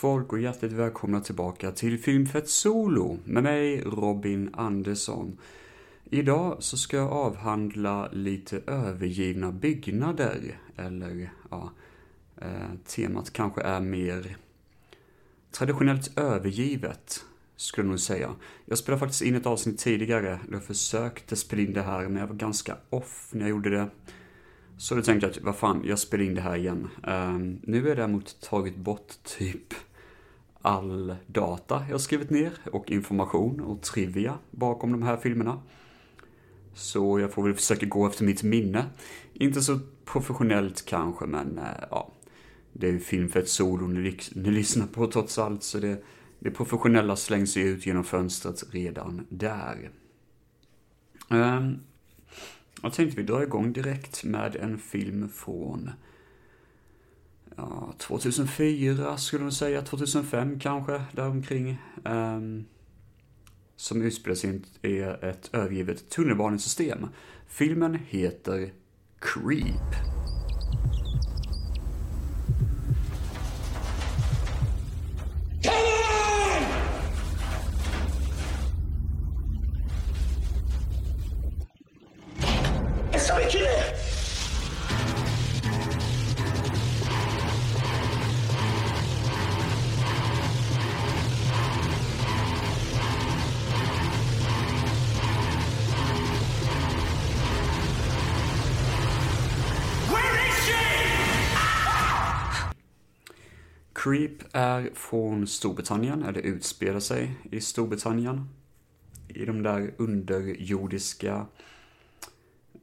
Folk och hjärtligt välkomna tillbaka till Filmfett Solo med mig Robin Andersson. Idag så ska jag avhandla lite övergivna byggnader, eller ja, eh, temat kanske är mer traditionellt övergivet, skulle jag nog säga. Jag spelade faktiskt in ett avsnitt tidigare, då jag försökte spela in det här, men jag var ganska off när jag gjorde det. Så då tänkte jag att, vad fan, jag spelar in det här igen. Um, nu är jag däremot tagit bort typ all data jag skrivit ner och information och trivia bakom de här filmerna. Så jag får väl försöka gå efter mitt minne. Inte så professionellt kanske, men eh, ja. Det är ju film för ett solo ni, ni lyssnar på trots allt, så det, det professionella slängs ju ut genom fönstret redan där. Um, jag tänkte vi drar igång direkt med en film från ja, 2004 skulle man säga, 2005 kanske, däromkring. Um, som utspelar sig i ett övergivet tunnelbanesystem. Filmen heter Creep. Creep är från Storbritannien, eller utspelar sig i Storbritannien. I de där underjordiska,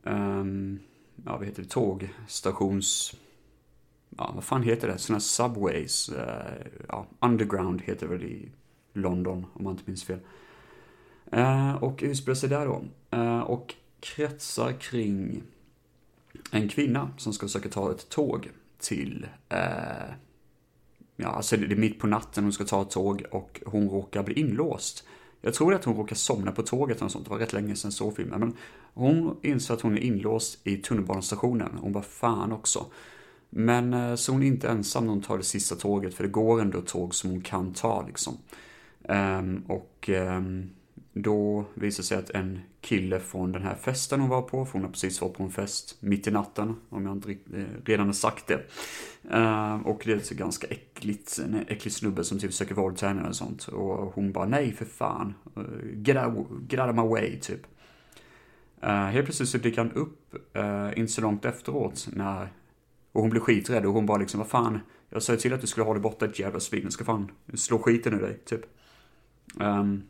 um, ja vad heter det, tågstations... Ja, vad fan heter det? Sådana subways. Uh, ja, underground heter det väl i London, om man inte minns fel. Uh, och utspelar sig där då. Uh, och kretsar kring en kvinna som ska försöka ta ett tåg till ja, alltså det är mitt på natten, hon ska ta ett tåg och hon råkar bli inlåst. Jag tror att hon råkar somna på tåget eller sånt, det var rätt länge sedan så filmen. Men hon inser att hon är inlåst i tunnelbanestationen. Hon bara fan också. Men eh, så hon är inte ensam när hon tar det sista tåget, för det går ändå ett tåg som hon kan ta liksom. Um, och um, då visar det sig att en kille från den här festen hon var på, för hon har precis varit på en fest mitt i natten, om jag inte eh, redan har sagt det. Eh, och det är alltså ganska äckligt, en äcklig snubbe som typ försöker våldta henne och sånt. Och hon bara nej för fan, eh, get, out, get out of my way typ. Helt plötsligt så dyker han upp, inte så långt efteråt, när, och hon blir skiträdd och hon bara liksom vad fan, jag sa ju till att du skulle hålla dig borta ett jävla svin, jag ska fan slå skiten ur dig, typ. Um,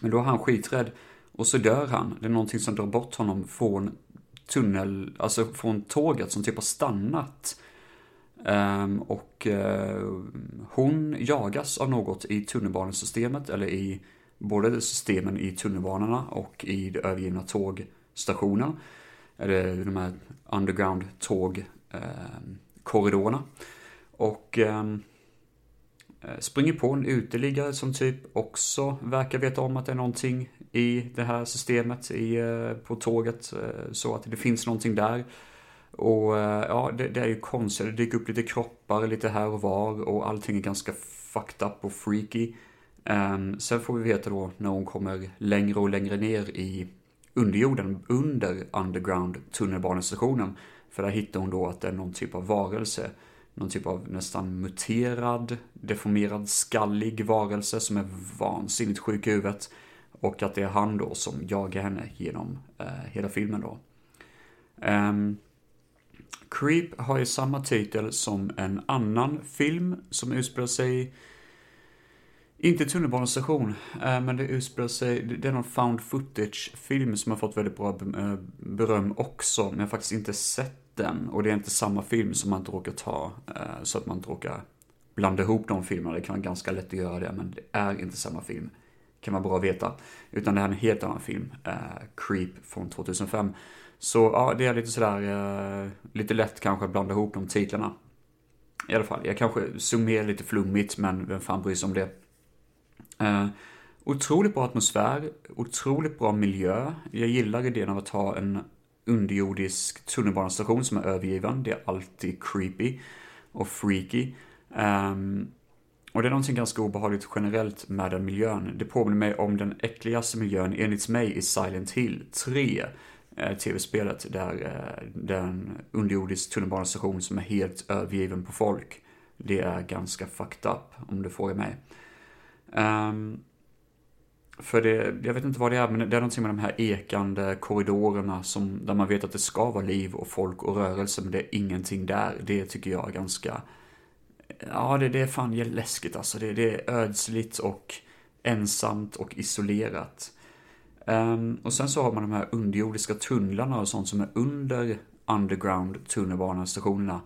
men då är han skiträdd. Och så dör han. Det är någonting som drar bort honom från tunnel, alltså från tåget som typ har stannat. Um, och uh, hon jagas av något i tunnelbanesystemet, eller i både systemen i tunnelbanorna och i det övergivna tågstationen. Eller de här underground tågkorridorerna. Ehm, um, och um, Eh, springer på en uteliggare som typ också verkar veta om att det är någonting i det här systemet i, eh, på tåget. Eh, så att det finns någonting där. Och ja, det, det är ju konstigt. Det dyker upp lite kroppar lite här och var och allting är ganska fucked up och freaky. Um, sen får vi veta då när hon kommer längre och längre ner i underjorden, under underground tunnelbanestationen. För där hittar hon då att det är någon typ av varelse någon typ av nästan muterad, deformerad, skallig varelse som är vansinnigt sjuk i huvudet. Och att det är han då som jagar henne genom eh, hela filmen då. Um, Creep har ju samma titel som en annan film som utspelar sig inte tunnelbanestation, eh, men det utspelar sig, det är någon found footage-film som har fått väldigt bra eh, beröm också, men jag har faktiskt inte sett den. Och det är inte samma film som man inte råkar ta, eh, så att man inte råkar blanda ihop de filmerna. Det kan vara ganska lätt att göra det, men det är inte samma film. Kan man bra veta. Utan det här är en helt annan film, eh, Creep från 2005. Så ja, det är lite sådär, eh, lite lätt kanske att blanda ihop de titlarna. I alla fall, jag kanske summerar lite flummigt, men vem fan bryr sig om det? Eh, otroligt bra atmosfär, otroligt bra miljö. Jag gillar idén av att ha en underjordisk tunnelbanestation som är övergiven. Det är alltid creepy och freaky. Um, och det är någonting ganska obehagligt generellt med den miljön. Det påminner mig om den äckligaste miljön enligt mig i Silent Hill 3. Eh, tv-spelet där eh, den underjordisk tunnelbanestation som är helt övergiven på folk. Det är ganska fucked up om du frågar mig. Um, för det, jag vet inte vad det är, men det är någonting med de här ekande korridorerna som, där man vet att det ska vara liv och folk och rörelse, men det är ingenting där. Det tycker jag är ganska, ja det, det är fan läskigt alltså. Det, det är ödsligt och ensamt och isolerat. Um, och sen så har man de här underjordiska tunnlarna och sånt som är under underground tunnelbanestationerna.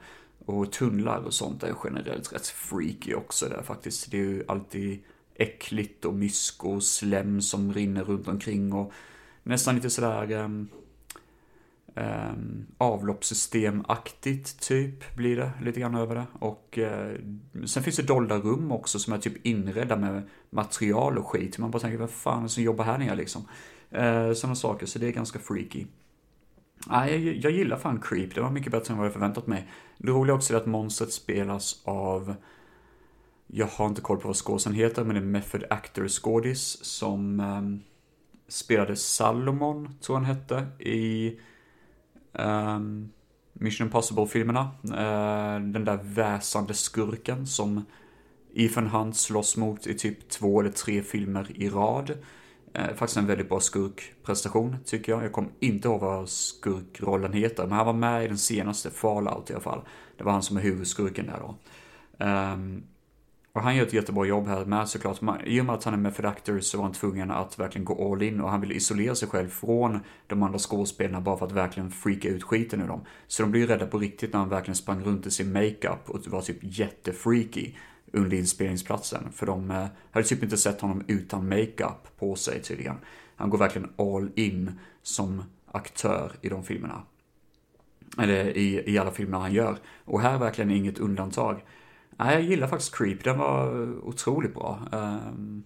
Och tunnlar och sånt är generellt rätt freaky också där faktiskt. Det är ju alltid äckligt och mysk och slem som rinner runt omkring och nästan lite sådär um, um, avloppssystemaktigt typ blir det lite grann över det. Och uh, sen finns det dolda rum också som är typ inredda med material och skit. Man bara tänker, vad fan är det som jobbar här nere liksom? Eh, uh, Sådana saker, så det är ganska freaky. Nej, jag, jag gillar fan Creep, det var mycket bättre än vad jag förväntat mig. Det roliga också är att monstret spelas av jag har inte koll på vad skådisen heter, men det är Method Actor skådis som um, spelade Salomon, tror han hette, i um, Mission Impossible-filmerna. Uh, den där väsande skurken som Ethan Hunt slåss mot i typ två eller tre filmer i rad. Uh, faktiskt en väldigt bra skurkprestation, tycker jag. Jag kommer inte ihåg vad skurkrollen heter, men han var med i den senaste Fallout i alla fall. Det var han som är huvudskurken där då. Um, och han gör ett jättebra jobb här med såklart. I och med att han är med för Actors så var han tvungen att verkligen gå all in och han vill isolera sig själv från de andra skådespelarna bara för att verkligen freaka ut skiten ur dem. Så de blir ju rädda på riktigt när han verkligen sprang runt i sin makeup och var typ jättefreaky under inspelningsplatsen. För de eh, hade typ inte sett honom utan makeup på sig tydligen. Han går verkligen all in som aktör i de filmerna. Eller i, i alla filmer han gör. Och här är verkligen inget undantag. Nej, jag gillar faktiskt Creep. Den var otroligt bra. Um,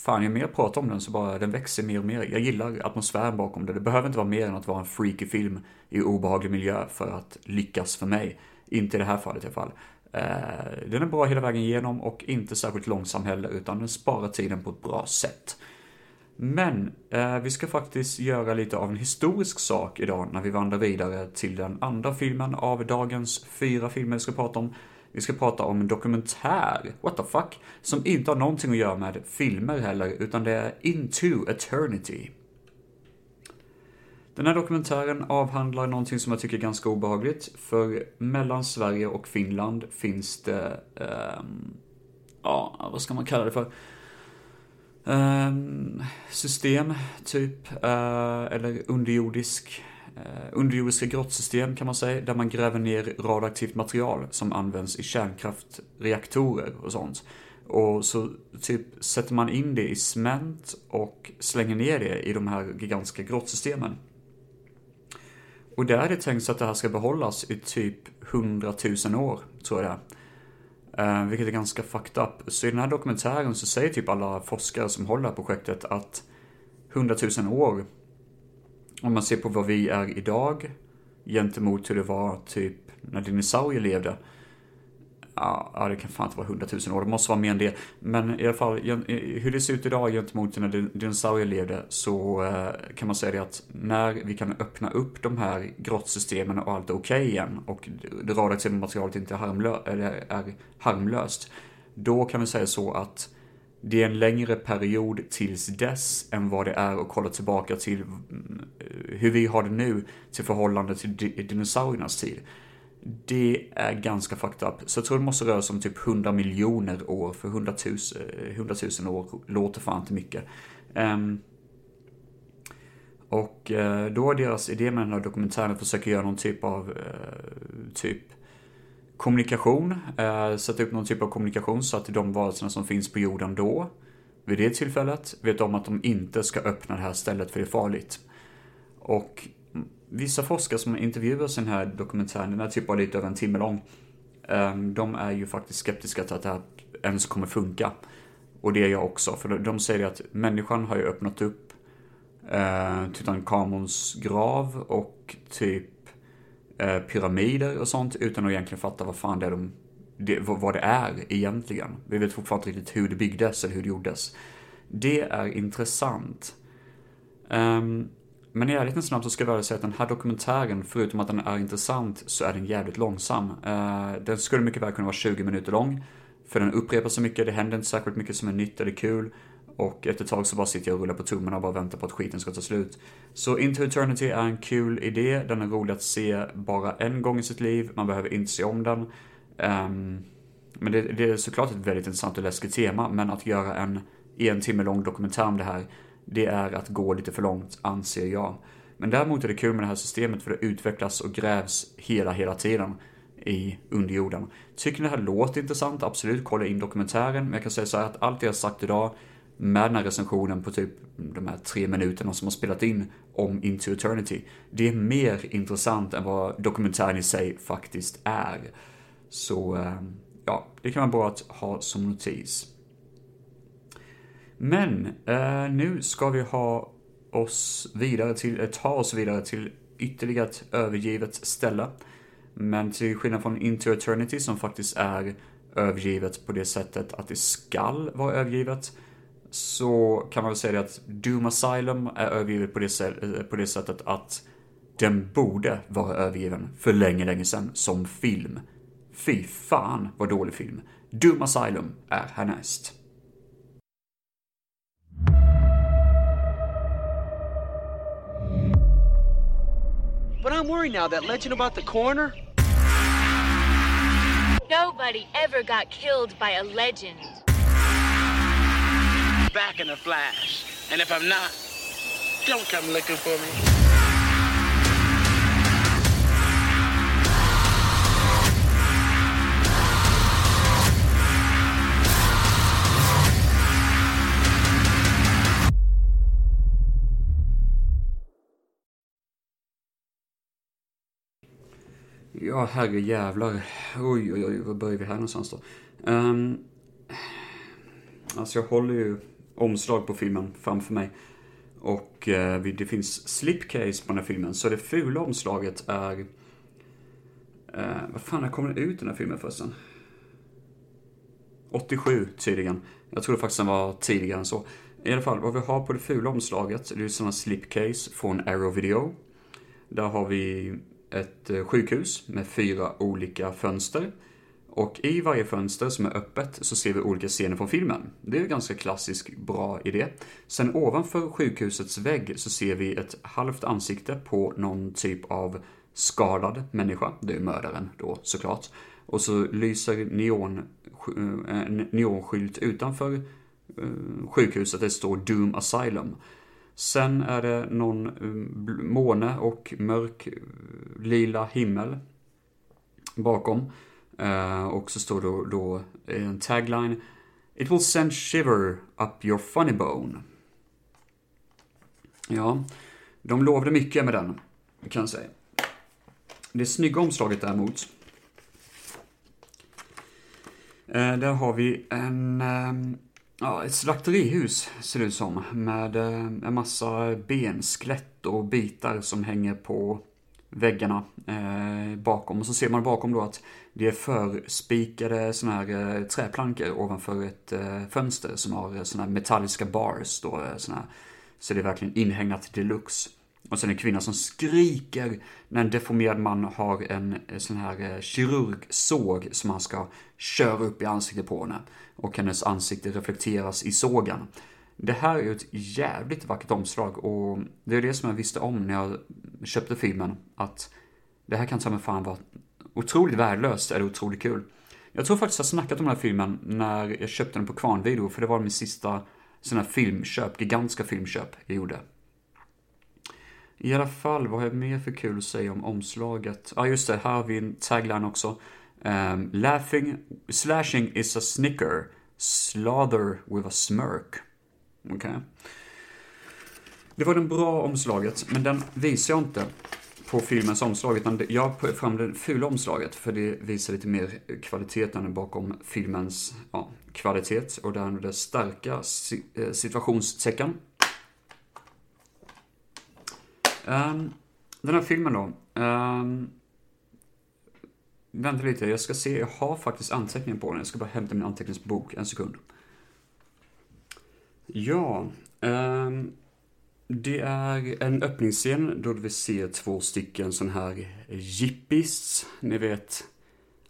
fan, ju mer jag pratar om den så bara, den växer mer och mer. Jag gillar atmosfären bakom det. Det behöver inte vara mer än att vara en freaky film i obehaglig miljö för att lyckas för mig. Inte i det här fallet i alla fall. Uh, den är bra hela vägen igenom och inte särskilt långsam heller, utan den sparar tiden på ett bra sätt. Men eh, vi ska faktiskt göra lite av en historisk sak idag när vi vandrar vidare till den andra filmen av dagens fyra filmer vi ska prata om. Vi ska prata om en dokumentär, what the fuck, som inte har någonting att göra med filmer heller, utan det är Into Eternity. Den här dokumentären avhandlar någonting som jag tycker är ganska obehagligt, för mellan Sverige och Finland finns det, um, ja, vad ska man kalla det för? Um, system, typ, uh, eller underjordisk Eh, underjordiska grottsystem kan man säga, där man gräver ner radioaktivt material som används i kärnkraftreaktorer och sånt. Och så typ sätter man in det i cement och slänger ner det i de här gigantiska grottsystemen. Och där är det tänkt så att det här ska behållas i typ 100 000 år, tror jag det är. Eh, vilket är ganska fucked up. Så i den här dokumentären så säger typ alla forskare som håller på projektet att 100 000 år om man ser på vad vi är idag gentemot hur det var typ när dinosaurier levde. Ja, det kan fan inte vara hundratusen år, det måste vara mer än det. Men i alla fall, hur det ser ut idag gentemot när dinosaurier levde så eh, kan man säga det att när vi kan öppna upp de här grottsystemen och allt är okej okay igen och det radioaktiva materialet inte är, harmlö eller är harmlöst. Då kan vi säga så att det är en längre period tills dess än vad det är att kolla tillbaka till mm, eh, hur vi har det nu till förhållande till dinosauriernas tid. Det är ganska fucked up. Så jag tror det måste röra sig om typ 100 miljoner år, för 100 000, 100 000 år låter fan inte mycket. Um, och eh, då är deras idé med den här dokumentären att försöka göra någon typ av, uh, typ kommunikation, eh, sätta upp någon typ av kommunikation så att de varelserna som finns på jorden då, vid det tillfället, vet om att de inte ska öppna det här stället för det är farligt. Och vissa forskare som intervjuas i den här dokumentären, den är typ bara lite över en timme lång, eh, de är ju faktiskt skeptiska till att det här ens kommer funka. Och det är jag också, för de säger att människan har ju öppnat upp eh, Tutankhamons grav och typ Eh, pyramider och sånt utan att egentligen fatta vad fan det är de det, vad det är egentligen. Vi vet fortfarande inte riktigt hur det byggdes eller hur det gjordes. Det är intressant. Um, men i ärlighetens snabbt så ska jag väl säga att den här dokumentären, förutom att den är intressant, så är den jävligt långsam. Uh, den skulle mycket väl kunna vara 20 minuter lång. För den upprepar så mycket, det händer inte särskilt mycket som är nytt eller kul. Och efter ett tag så bara sitter jag och rullar på tummarna och bara väntar på att skiten ska ta slut. Så Into Eternity är en kul idé, den är rolig att se bara en gång i sitt liv, man behöver inte se om den. Um, men det, det, är såklart ett väldigt intressant och läskigt tema, men att göra en en timme lång dokumentär om det här, det är att gå lite för långt, anser jag. Men däremot är det kul med det här systemet för det utvecklas och grävs hela, hela tiden i underjorden. Tycker ni det här låter intressant? Absolut, kolla in dokumentären. Men jag kan säga så här att allt jag har sagt idag med den här recensionen på typ de här tre minuterna som har spelat in om Into Eternity. Det är mer intressant än vad dokumentären i sig faktiskt är. Så, eh, ja, det kan vara bra att ha som notis. Men eh, nu ska vi ha oss vidare till, eh, ta oss vidare till ytterligare ett övergivet ställe. Men till skillnad från Into Eternity som faktiskt är övergivet på det sättet att det skall vara övergivet så kan man väl säga det att Doom Asylum är övergivet på det, eh, på det sättet att den borde vara övergiven för länge, länge sedan som film. Fy fan vad dålig film. Doom Asylum är härnäst. But I'm worried now, that legend about the coroner? Nobody ever got killed by a legend. Back in a flash. And if I'm not, don't come looking for me. Ja, herre jävlar. Oj, oj, oj, var börjar vi här någonstans då? Um, alltså jag håller ju omslag på filmen framför mig. Och eh, det finns slipcase på den här filmen, så det fula omslaget är... Eh, vad fan, när kom den ut den här filmen förresten? 87 tydligen. Jag trodde faktiskt den var tidigare än så. I alla fall, vad vi har på det fula omslaget, det är sådana slipcase från Arrow Video. Där har vi ett eh, sjukhus med fyra olika fönster. Och i varje fönster som är öppet så ser vi olika scener från filmen. Det är en ganska klassisk, bra idé. Sen ovanför sjukhusets vägg så ser vi ett halvt ansikte på någon typ av skadad människa. Det är mördaren då såklart. Och så lyser neon, eh, en neonskylt utanför eh, sjukhuset. Det står Doom Asylum. Sen är det någon eh, måne och mörk lila himmel bakom. Uh, och så står det då eh, en tagline It will send shiver up your funny bone. Ja, de lovade mycket med den, kan jag säga. Det snygga omslaget däremot. Uh, där har vi en um, Ja, ett slakterihus ser det ut som. Med eh, en massa benskelett och bitar som hänger på väggarna eh, bakom. Och så ser man bakom då att det är förspikade såna här eh, träplankor ovanför ett eh, fönster som har sådana såna här metalliska bars då. Såna här, så det är verkligen inhägnat deluxe. Och sen en kvinna som skriker när en deformerad man har en sån här kirurgsåg som han ska köra upp i ansiktet på henne. Och hennes ansikte reflekteras i sågen. Det här är ju ett jävligt vackert omslag och det är det som jag visste om när jag köpte filmen. Att det här kan ta mig fan vara otroligt värdelöst eller otroligt kul. Jag tror faktiskt jag snackat om den här filmen när jag köpte den på Kvarnvideo, för det var min sista sån här filmköp, gigantiska filmköp jag gjorde. I alla fall, vad har jag mer för kul att säga om omslaget? Ja, ah, just det, här har vi en tagline också. Um, laughing, slashing is a snicker, slather with a smirk. Okej. Okay. Det var den bra omslaget, men den visar jag inte på filmens omslag, utan jag har fram det fula omslaget, för det visar lite mer kvaliteten bakom filmens ja, kvalitet och därmed det starka eh, situationstecken. Um, den här filmen då. Um, vänta lite, jag ska se, jag har faktiskt anteckningar på den. Jag ska bara hämta min anteckningsbok, en sekund. Ja, um, det är en öppningsscen då vi ser två stycken sån här jippies, ni vet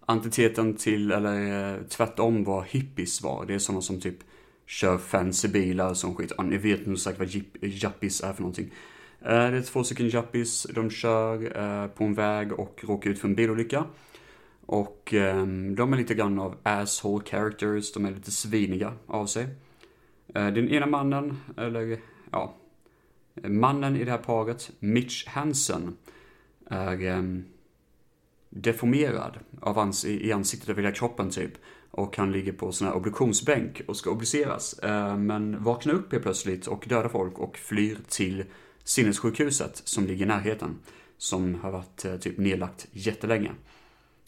antiteten till, eller eh, tvärtom vad hippies var. Det är sådana som typ kör fancy bilar som skit. Ja, ni vet nog säkert vad jippies är för någonting. Eh, det är två stycken jappis, de kör eh, på en väg och råkar ut för en bilolycka. Och ehm, de är lite grann av asshole characters, de är lite sviniga av sig. Den ena mannen, eller ja, mannen i det här paret, Mitch Hansen, är eh, deformerad av ans i ansiktet över hela kroppen typ. Och han ligger på sån här obduktionsbänk och ska obduceras. Eh, men vaknar upp helt plötsligt och dödar folk och flyr till sinnessjukhuset som ligger i närheten. Som har varit eh, typ nedlagt jättelänge.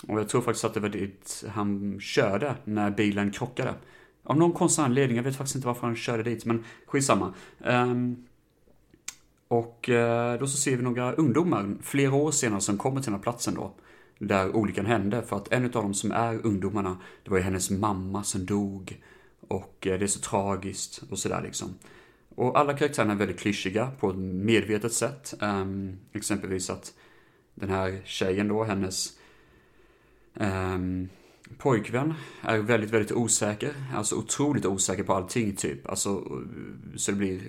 Och jag tror faktiskt att det var dit han körde när bilen krockade. Av någon konstig anledning, jag vet faktiskt inte varför han körde dit, men skitsamma. Um, och eh, då så ser vi några ungdomar, flera år senare, som kommer till den här platsen då där olyckan hände. För att en av dem som är ungdomarna, det var ju hennes mamma som dog. Och eh, det är så tragiskt och sådär liksom. Och alla karaktärerna är väldigt klyschiga på ett medvetet sätt. Um, exempelvis att den här tjejen då, hennes um, pojkvän är väldigt, väldigt osäker. Alltså otroligt osäker på allting typ. Alltså, så det blir,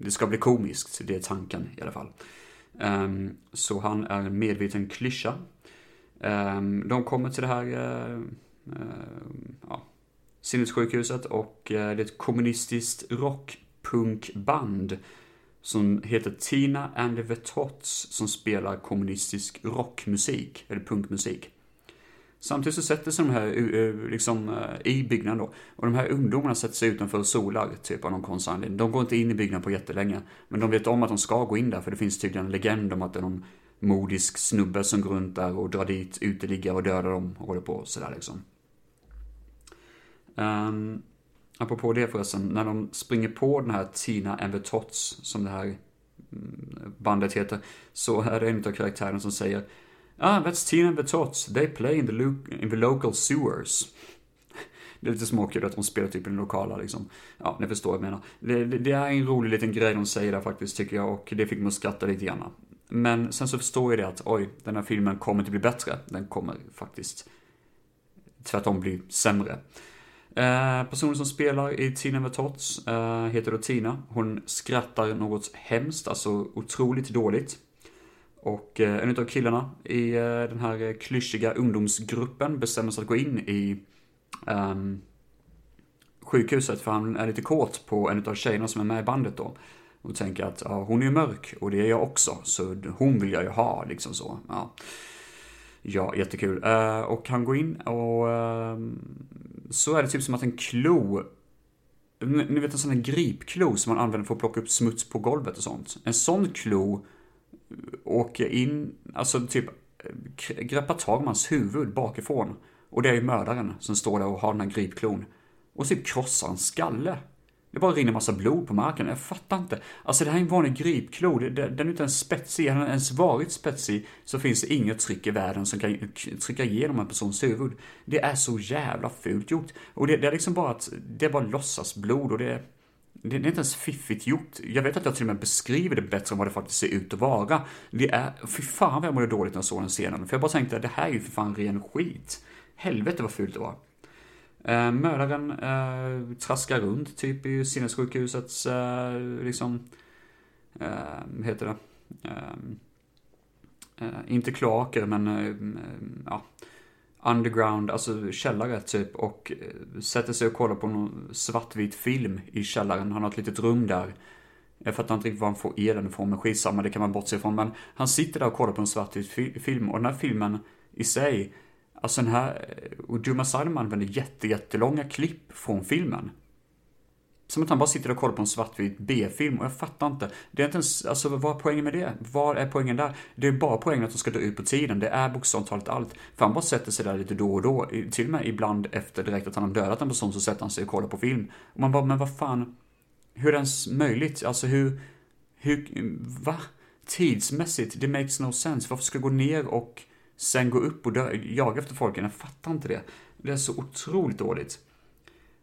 det ska bli komiskt, det är tanken i alla fall. Um, så han är en medveten klyscha Um, de kommer till det här uh, ja, sinnessjukhuset och eh, det är ett kommunistiskt rockpunkband som heter Tina and the Vetots som spelar kommunistisk rockmusik, eller punkmusik. Samtidigt så sätter sig de här eh, eh, liksom, eh, i byggnaden då. Och de här ungdomarna sätter sig utanför och solar, typ av någon konstig anledning. De går inte in i byggnaden på jättelänge. Men de vet om att de ska gå in där, för det finns tydligen en legend om att det är någon modisk snubbe som går runt där och drar dit uteliggare och dödar dem och håller på sådär liksom. Um, apropå det förresten, när de springer på den här Tina and som det här mm, bandet heter, så är det en av karaktärerna som säger Ah, that's Tina and the Tots, they play in the, lo in the local sewers. Det är lite småkul att de spelar typ i den lokala liksom. Ja, ni förstår vad jag menar. Det, det, det, är en rolig liten grej de säger där faktiskt, tycker jag, och det fick mig att skratta lite grann. Men sen så förstår jag det att oj, den här filmen kommer inte bli bättre. Den kommer faktiskt tvärtom bli sämre. Eh, personen som spelar i Tina med Tots eh, heter då Tina. Hon skrattar något hemskt, alltså otroligt dåligt. Och eh, en av killarna i eh, den här eh, klyschiga ungdomsgruppen bestämmer sig att gå in i um, sjukhuset för han är lite kåt på en av tjejerna som är med i bandet då. Och tänker att ja, hon är mörk och det är jag också, så hon vill jag ju ha liksom så. Ja, ja jättekul. Uh, och han går in och uh, så är det typ som att en klo ni vet en sån här gripklo som man använder för att plocka upp smuts på golvet och sånt. En sån klo åker in, alltså typ greppar tag om hans huvud bakifrån. Och det är ju mördaren som står där och har den här gripklon. Och typ krossar hans skalle. Det bara rinner massa blod på marken. Jag fattar inte. Alltså det här är en vanlig gripklo. Den är inte ens spetsig. Hade den ens varit spetsig så finns det inget tryck i världen som kan trycka igenom en persons huvud. Det är så jävla fult gjort. Och det, det är liksom bara att, det är bara låtsasblod och det det, är inte ens fiffigt gjort. Jag vet att jag till och med beskriver det bättre än vad det faktiskt ser ut att vara. Det är, fy fan vad jag mådde dåligt när jag såg den scenen. För jag bara tänkte, det här är ju för fan ren skit. Helvete vad fult det var. Eh, mördaren eh, traskar runt typ i sinnessjukhusets, eh, liksom, eh, vad heter det? Eh, eh, inte kloaker men, eh, mm, eh ja, underground, alltså källare typ och eh, sätter sig och kollar på någon svartvit film i källaren. Han har ett litet rum där. Jag fattar inte riktigt var han får elen ifrån, men skitsamma, det kan man bortse ifrån. Men han sitter där och kollar på en svartvit film och den här filmen i sig Alltså den här, eh, och Doom Salman använder jätte, jättelånga klipp från filmen. Som att han bara sitter och kollar på en svartvit B-film och jag fattar inte. Det är inte ens, alltså vad är poängen med det? Vad är poängen där? Det är bara poängen att de ska dra ut på tiden. Det är bokstavligt talat allt. För han bara sätter sig där lite då och då. Till och med ibland efter direkt att han har dödat en person så sätter han sig och kollar på film. Och man bara, men vad fan. Hur är det ens möjligt? Alltså hur, hur, va? Tidsmässigt, det makes no sense. Varför ska jag gå ner och sen gå upp och dö, jaga efter folk. Jag fattar inte det. Det är så otroligt dåligt.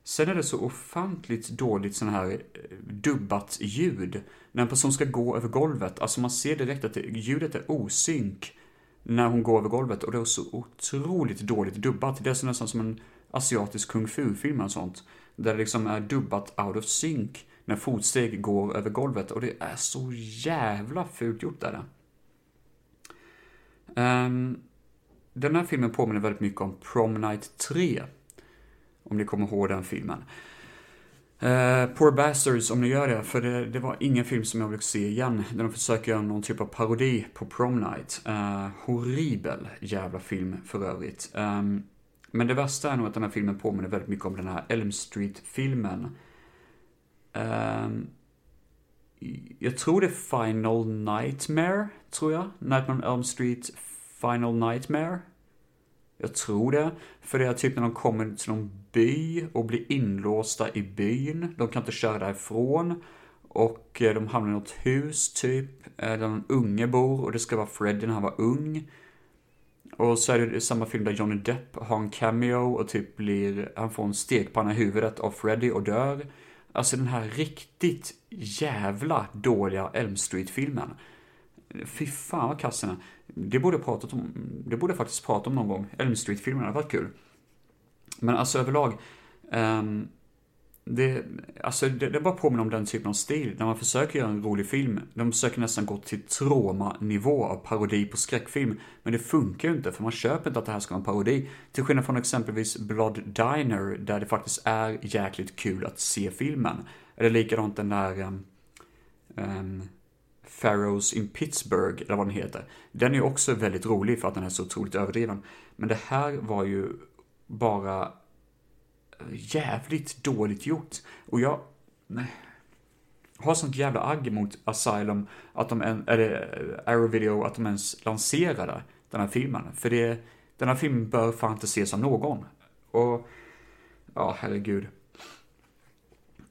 Sen är det så ofantligt dåligt sån här eh, dubbat ljud. När en person ska gå över golvet, alltså man ser direkt att ljudet är osynk när hon går över golvet och det är så otroligt dåligt dubbat. Det är så nästan som en asiatisk kung fu-film eller sånt. Där det liksom är dubbat out of sync när fotsteg går över golvet och det är så jävla fult gjort där. Um, ehm, den här filmen påminner väldigt mycket om Prom Night 3. Om ni kommer ihåg den filmen. Uh, Poor Bastards, om ni gör det, för det, det, var ingen film som jag vill se igen. Där de försöker göra någon typ av parodi på Prom Night. Uh, horribel jävla film för övrigt. Um, men det värsta är nog att den här filmen påminner väldigt mycket om den här Elm Street-filmen. Um, jag tror det är Final Nightmare, tror jag. Nightmare on Elm Street, Final Nightmare. Jag tror det. För det är typ när de kommer till någon by och blir inlåsta i byn. De kan inte köra därifrån. Och eh, de hamnar i något hus typ, eh, där någon unge bor och det ska vara Freddy när han var ung. Och så är det samma film där Johnny Depp har en cameo och typ blir, han får en stekpanna i huvudet av Freddy och dör. Alltså den här riktigt jävla dåliga Elm Street-filmen. Fy fan vad kass är. Det borde jag pratat om, det borde jag faktiskt prata om någon gång. Elm Street-filmen hade varit kul. Men alltså överlag, um, det, alltså det, det bara påminner om den typen av stil. När man försöker göra en rolig film, de försöker nästan gå till trauma-nivå av parodi på skräckfilm. Men det funkar ju inte, för man köper inte att det här ska vara en parodi. Till skillnad från exempelvis Blood Diner, där det faktiskt är jäkligt kul att se filmen. Eller likadant den där um, um, Pharaohs in Pittsburgh, eller vad den heter. Den är ju också väldigt rolig för att den är så otroligt överdriven. Men det här var ju bara eh, jävligt dåligt gjort. Och jag nej, har sånt jävla agg mot Asylum, att de, eller eh, Arrow Video, att de ens lanserade den här filmen. För det, den här filmen bör fan inte ses av någon. Och, ja, herregud.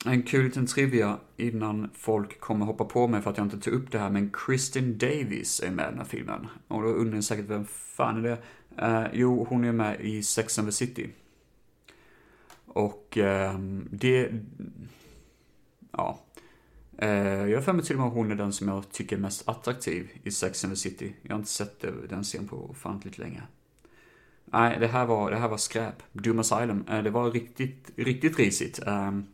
En kul liten trivia innan folk kommer hoppa på mig för att jag inte tog upp det här, men Kristin Davis är med i den här filmen. Och då undrar ni säkert, vem fan är det? Eh, jo, hon är med i Sex and the City. Och eh, det... Ja. Eh, jag har för mig till och med att hon är den som jag tycker är mest attraktiv i Sex and the City. Jag har inte sett den scenen på ofantligt länge. Nej, det här var, det här var skräp. Doom Asylum. Eh, det var riktigt, riktigt risigt. Ehm,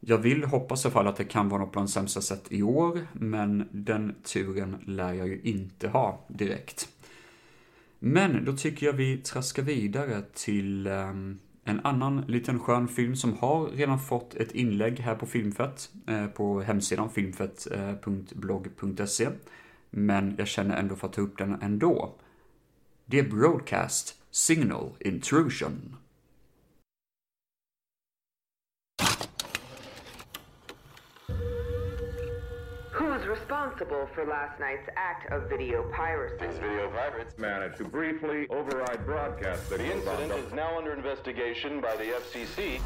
jag vill hoppas i alla fall att det kan vara något på bland sämsta sätt i år, men den turen lär jag ju inte ha direkt. Men då tycker jag vi traskar vidare till ehm, en annan liten skön film som har redan fått ett inlägg här på Filmfett, eh, på hemsidan filmfett.blogg.se. Men jag känner ändå för att ta upp den ändå. Det är Broadcast Signal Intrusion. Responsible for last night's act of video piracy. These video pirates managed to briefly override broadcasts that The incident is now under investigation by the FCC.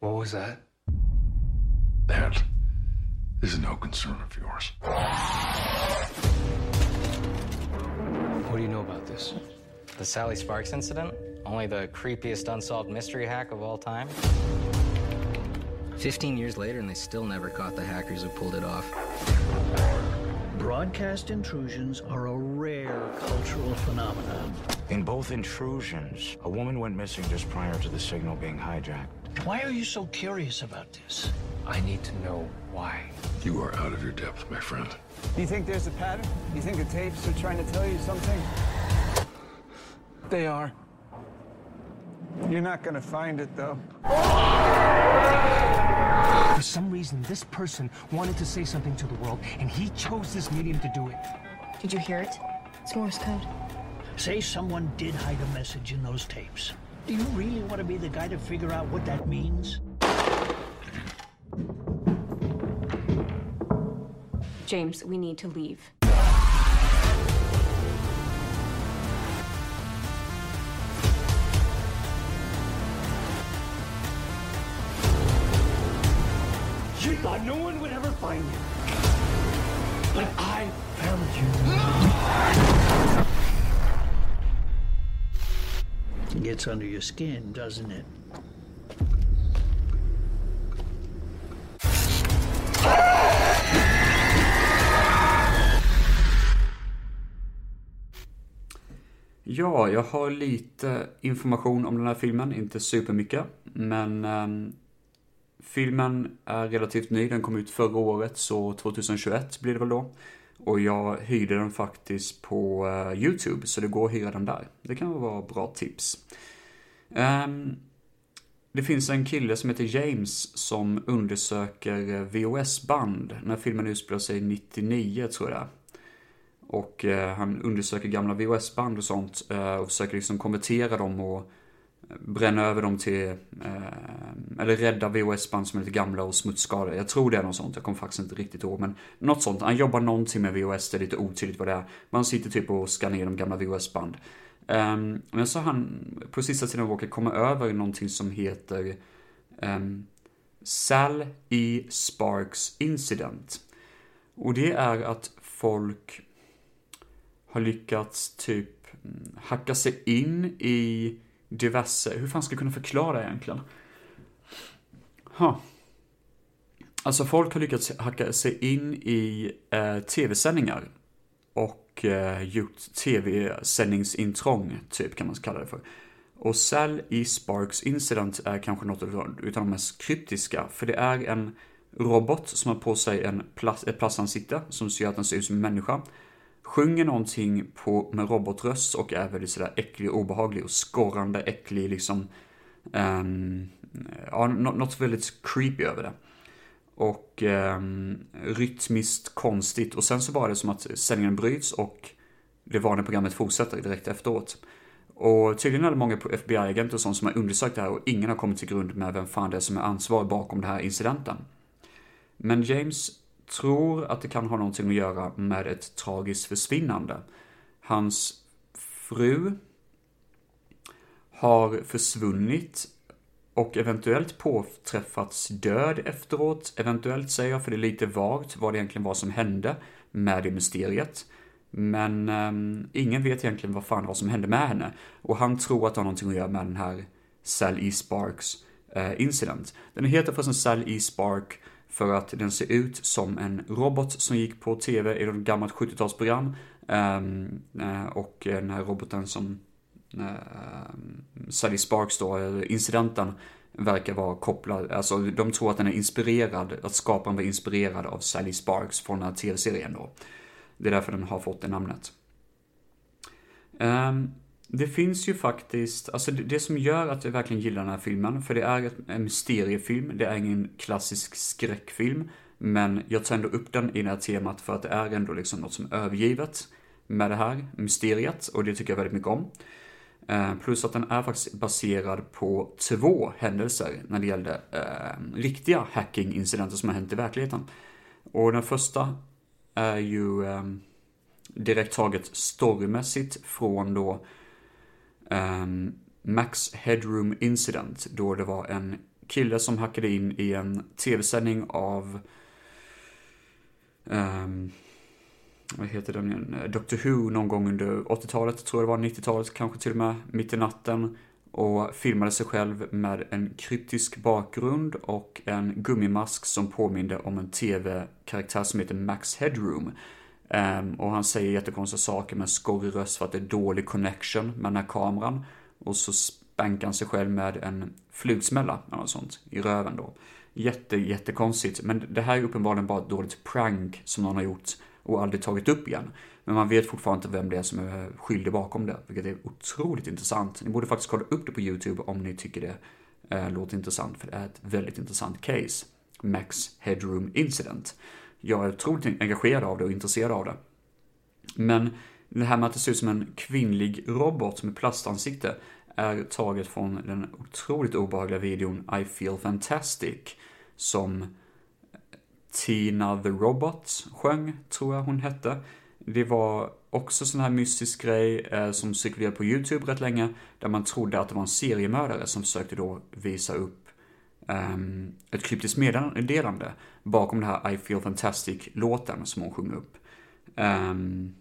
What was that? That is no concern of yours. What do you know about this? The Sally Sparks incident? Only the creepiest unsolved mystery hack of all time? 15 years later, and they still never caught the hackers who pulled it off. Broadcast intrusions are a rare cultural phenomenon. In both intrusions, a woman went missing just prior to the signal being hijacked. Why are you so curious about this? I need to know why. You are out of your depth, my friend. Do you think there's a pattern? Do you think the tapes are trying to tell you something? They are. You're not gonna find it, though. For some reason, this person wanted to say something to the world, and he chose this medium to do it. Did you hear it? It's Morse code. Say someone did hide a message in those tapes. Do you really want to be the guy to figure out what that means? James, we need to leave. You thought no one would ever find you. But I found you. It gets under your skin, doesn't it? Ja, jag har lite information om den här filmen, inte supermycket. Men um, filmen är relativt ny, den kom ut förra året, så 2021 blir det väl då. Och jag hyrde den faktiskt på uh, YouTube, så det går att hyra den där. Det kan vara bra tips. Um, det finns en kille som heter James som undersöker eh, VHS-band. när filmen utspelar sig 99, tror jag och uh, han undersöker gamla VHS-band och sånt uh, och försöker liksom konvertera dem och bränna över dem till, eh, eller rädda VHS-band som är lite gamla och smutsskadade. Jag tror det är något sånt, jag kommer faktiskt inte riktigt ihåg. Men något sånt, han jobbar någonting med VHS, det är lite otydligt vad det är. Man sitter typ och skannar igenom gamla VHS-band. Um, ehm, men så han på sista tiden råkar komma över någonting som heter um, Sal E. Sparks Incident. Och det är att folk har lyckats typ mm, hacka sig in i diverse, hur fan ska jag kunna förklara egentligen? Huh. Alltså folk har lyckats hacka sig in i eh, tv-sändningar och eh, gjort tv-sändningsintrång, typ kan man kalla det för. Och Sal E. Sparks Incident är kanske något av de mest kryptiska, för det är en robot som har på sig en plast, ett plastansikte som ser att den ser ut som en människa sjunger någonting på, med robotröst och är väldigt sådär äcklig och obehaglig och skorrande, äcklig liksom. Um, ja, något väldigt creepy över det. Och um, rytmiskt konstigt. Och sen så var det som att sändningen bryts och det vanliga programmet fortsätter direkt efteråt. Och tydligen är det många FBI-agenter och sånt som har undersökt det här och ingen har kommit till grund med vem fan det är som är ansvarig bakom den här incidenten. Men James tror att det kan ha någonting att göra med ett tragiskt försvinnande. Hans fru har försvunnit och eventuellt påträffats död efteråt. Eventuellt säger jag, för det är lite vagt vad det egentligen var som hände med det mysteriet. Men um, ingen vet egentligen vad fan vad som hände med henne. Och han tror att det har någonting att göra med den här Sal E. Sparks uh, incident. Den heter förresten Sal E. Spark för att den ser ut som en robot som gick på tv i något gammalt 70-talsprogram. Ehm, eh, och den här roboten som eh, Sally Sparks då, eh, incidenten, verkar vara kopplad, alltså de tror att den är inspirerad, att skaparen var inspirerad av Sally Sparks från den här tv-serien då. Det är därför den har fått det namnet. Um, det finns ju faktiskt, alltså det, det, som gör att jag verkligen gillar den här filmen, för det är en mysteriefilm, det är ingen klassisk skräckfilm, men jag tar ändå upp den i det här temat för att det är ändå liksom något som är övergivet med det här mysteriet, och det tycker jag väldigt mycket om. Eh, plus att den är faktiskt baserad på två händelser när det gällde eh, riktiga hacking-incidenter som har hänt i verkligheten. Och den första är ju eh, direkt taget storymässigt från då Ehm, Max Headroom Incident, då det var en kille som hackade in i en tv-sändning av um, vad heter den igen? Doctor Who någon gång under 80-talet, tror jag det var, 90-talet kanske till och med, mitt i natten. Och filmade sig själv med en kryptisk bakgrund och en gummimask som påminde om en tv-karaktär som heter Max Headroom. Um, och han säger jättekonstiga saker med en skorrig röst för att det är dålig connection med den här kameran. Och så spankar han sig själv med en flugsmälla eller något sånt i röven då. Jätte, jättekonstigt. Men det här är uppenbarligen bara ett dåligt prank som någon har gjort och aldrig tagit upp igen. Men man vet fortfarande inte vem det är som är skyldig bakom det, vilket är otroligt intressant. Ni borde faktiskt kolla upp det på YouTube om ni tycker det eh, låter intressant, för det är ett väldigt intressant case. Max Headroom Incident jag är otroligt engagerad av det och intresserad av det. Men det här med att det ser ut som en kvinnlig robot med plastansikte är taget från den otroligt obehagliga videon I feel fantastic som Tina the Robot sjöng, tror jag hon hette. Det var också sån här mystisk grej eh, som cirkulerade på YouTube rätt länge, där man trodde att det var en seriemördare som försökte då visa upp um, ett kryptiskt meddelande bakom det här I feel fantastic-låten som hon sjunger upp. Um,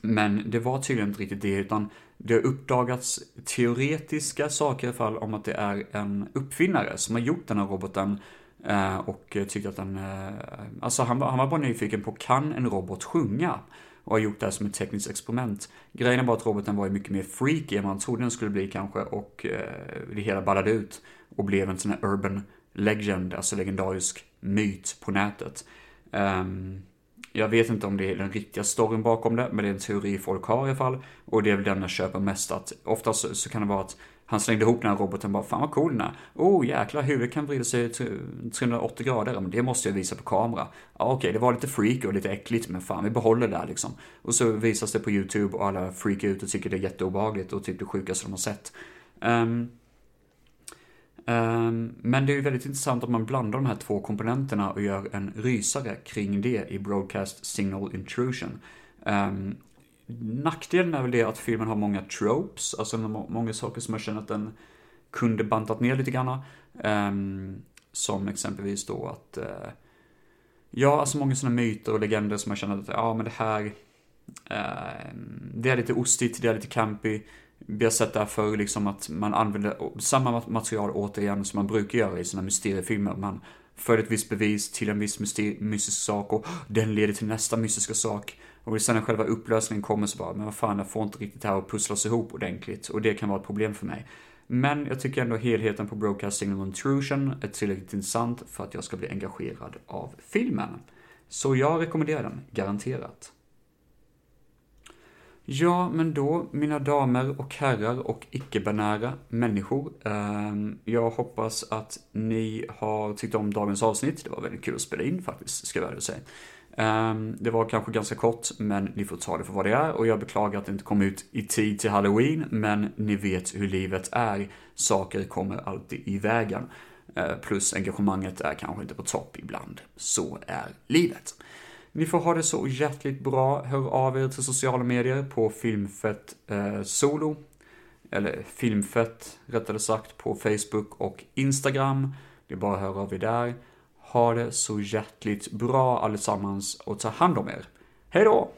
men det var tydligen inte riktigt det, utan det har uppdagats teoretiska saker i alla fall om att det är en uppfinnare som har gjort den här roboten eh, och tyckte att den, eh, alltså han, han var bara nyfiken på, kan en robot sjunga? Och har gjort det här som ett tekniskt experiment. Grejen är bara att roboten var ju mycket mer freaky än man trodde den skulle bli kanske och eh, det hela ballade ut och blev en sån här urban legend, alltså legendarisk myt på nätet. Um, jag vet inte om det är den riktiga storyn bakom det, men det är en teori folk har i alla fall. Och det är väl den jag köper mest att oftast så, så kan det vara att han slängde ihop den här roboten bara, fan vad cool den är. Oh jäklar, huvudet kan vrida sig 380 grader, men det måste jag visa på kamera. Ja okej, okay, det var lite freak och lite äckligt, men fan vi behåller det där liksom. Och så visas det på YouTube och alla freakar ut och tycker det är jätteobehagligt och typ det sjukaste de har sett. Um, Ehm, men det är ju väldigt intressant att man blandar de här två komponenterna och gör en rysare kring det i Broadcast Signal Intrusion. Ehm, nackdelen är väl det att filmen har många tropes, alltså många saker som jag känner att den kunde bantat ner lite grann. Ehm, som exempelvis då att, eh, ja, alltså många sådana myter och legender som jag känner att, ja men det här, det är lite ostigt, det är lite campy. Vi har sett det här förr, liksom att man använder samma material återigen som man brukar göra i sina mysteriefilmer. Man för ett visst bevis till en viss mystisk sak och den leder till nästa mystiska sak. Och sen när själva upplösningen kommer så bara, men vad fan, jag får inte riktigt det här att pusslas ihop ordentligt. Och det kan vara ett problem för mig. Men jag tycker ändå helheten på Broadcasting och Intrusion är tillräckligt intressant för att jag ska bli engagerad av filmen. Så jag rekommenderar den, garanterat. Ja, men då, mina damer och herrar och icke-binära människor. Eh, jag hoppas att ni har tyckt om dagens avsnitt. Det var väldigt kul att spela in faktiskt, ska jag väl säga. Eh, det var kanske ganska kort, men ni får ta det för vad det är och jag beklagar att det inte kom ut i tid till halloween, men ni vet hur livet är. Saker kommer alltid i vägen. Eh, plus engagemanget är kanske inte på topp ibland. Så är livet. Ni får ha det så hjärtligt bra. Hör av er till sociala medier på Filmfett eh, Solo. Eller Filmfett, rättare sagt, på Facebook och Instagram. Det är bara att höra av er där. Ha det så hjärtligt bra allesammans och ta hand om er. Hej då!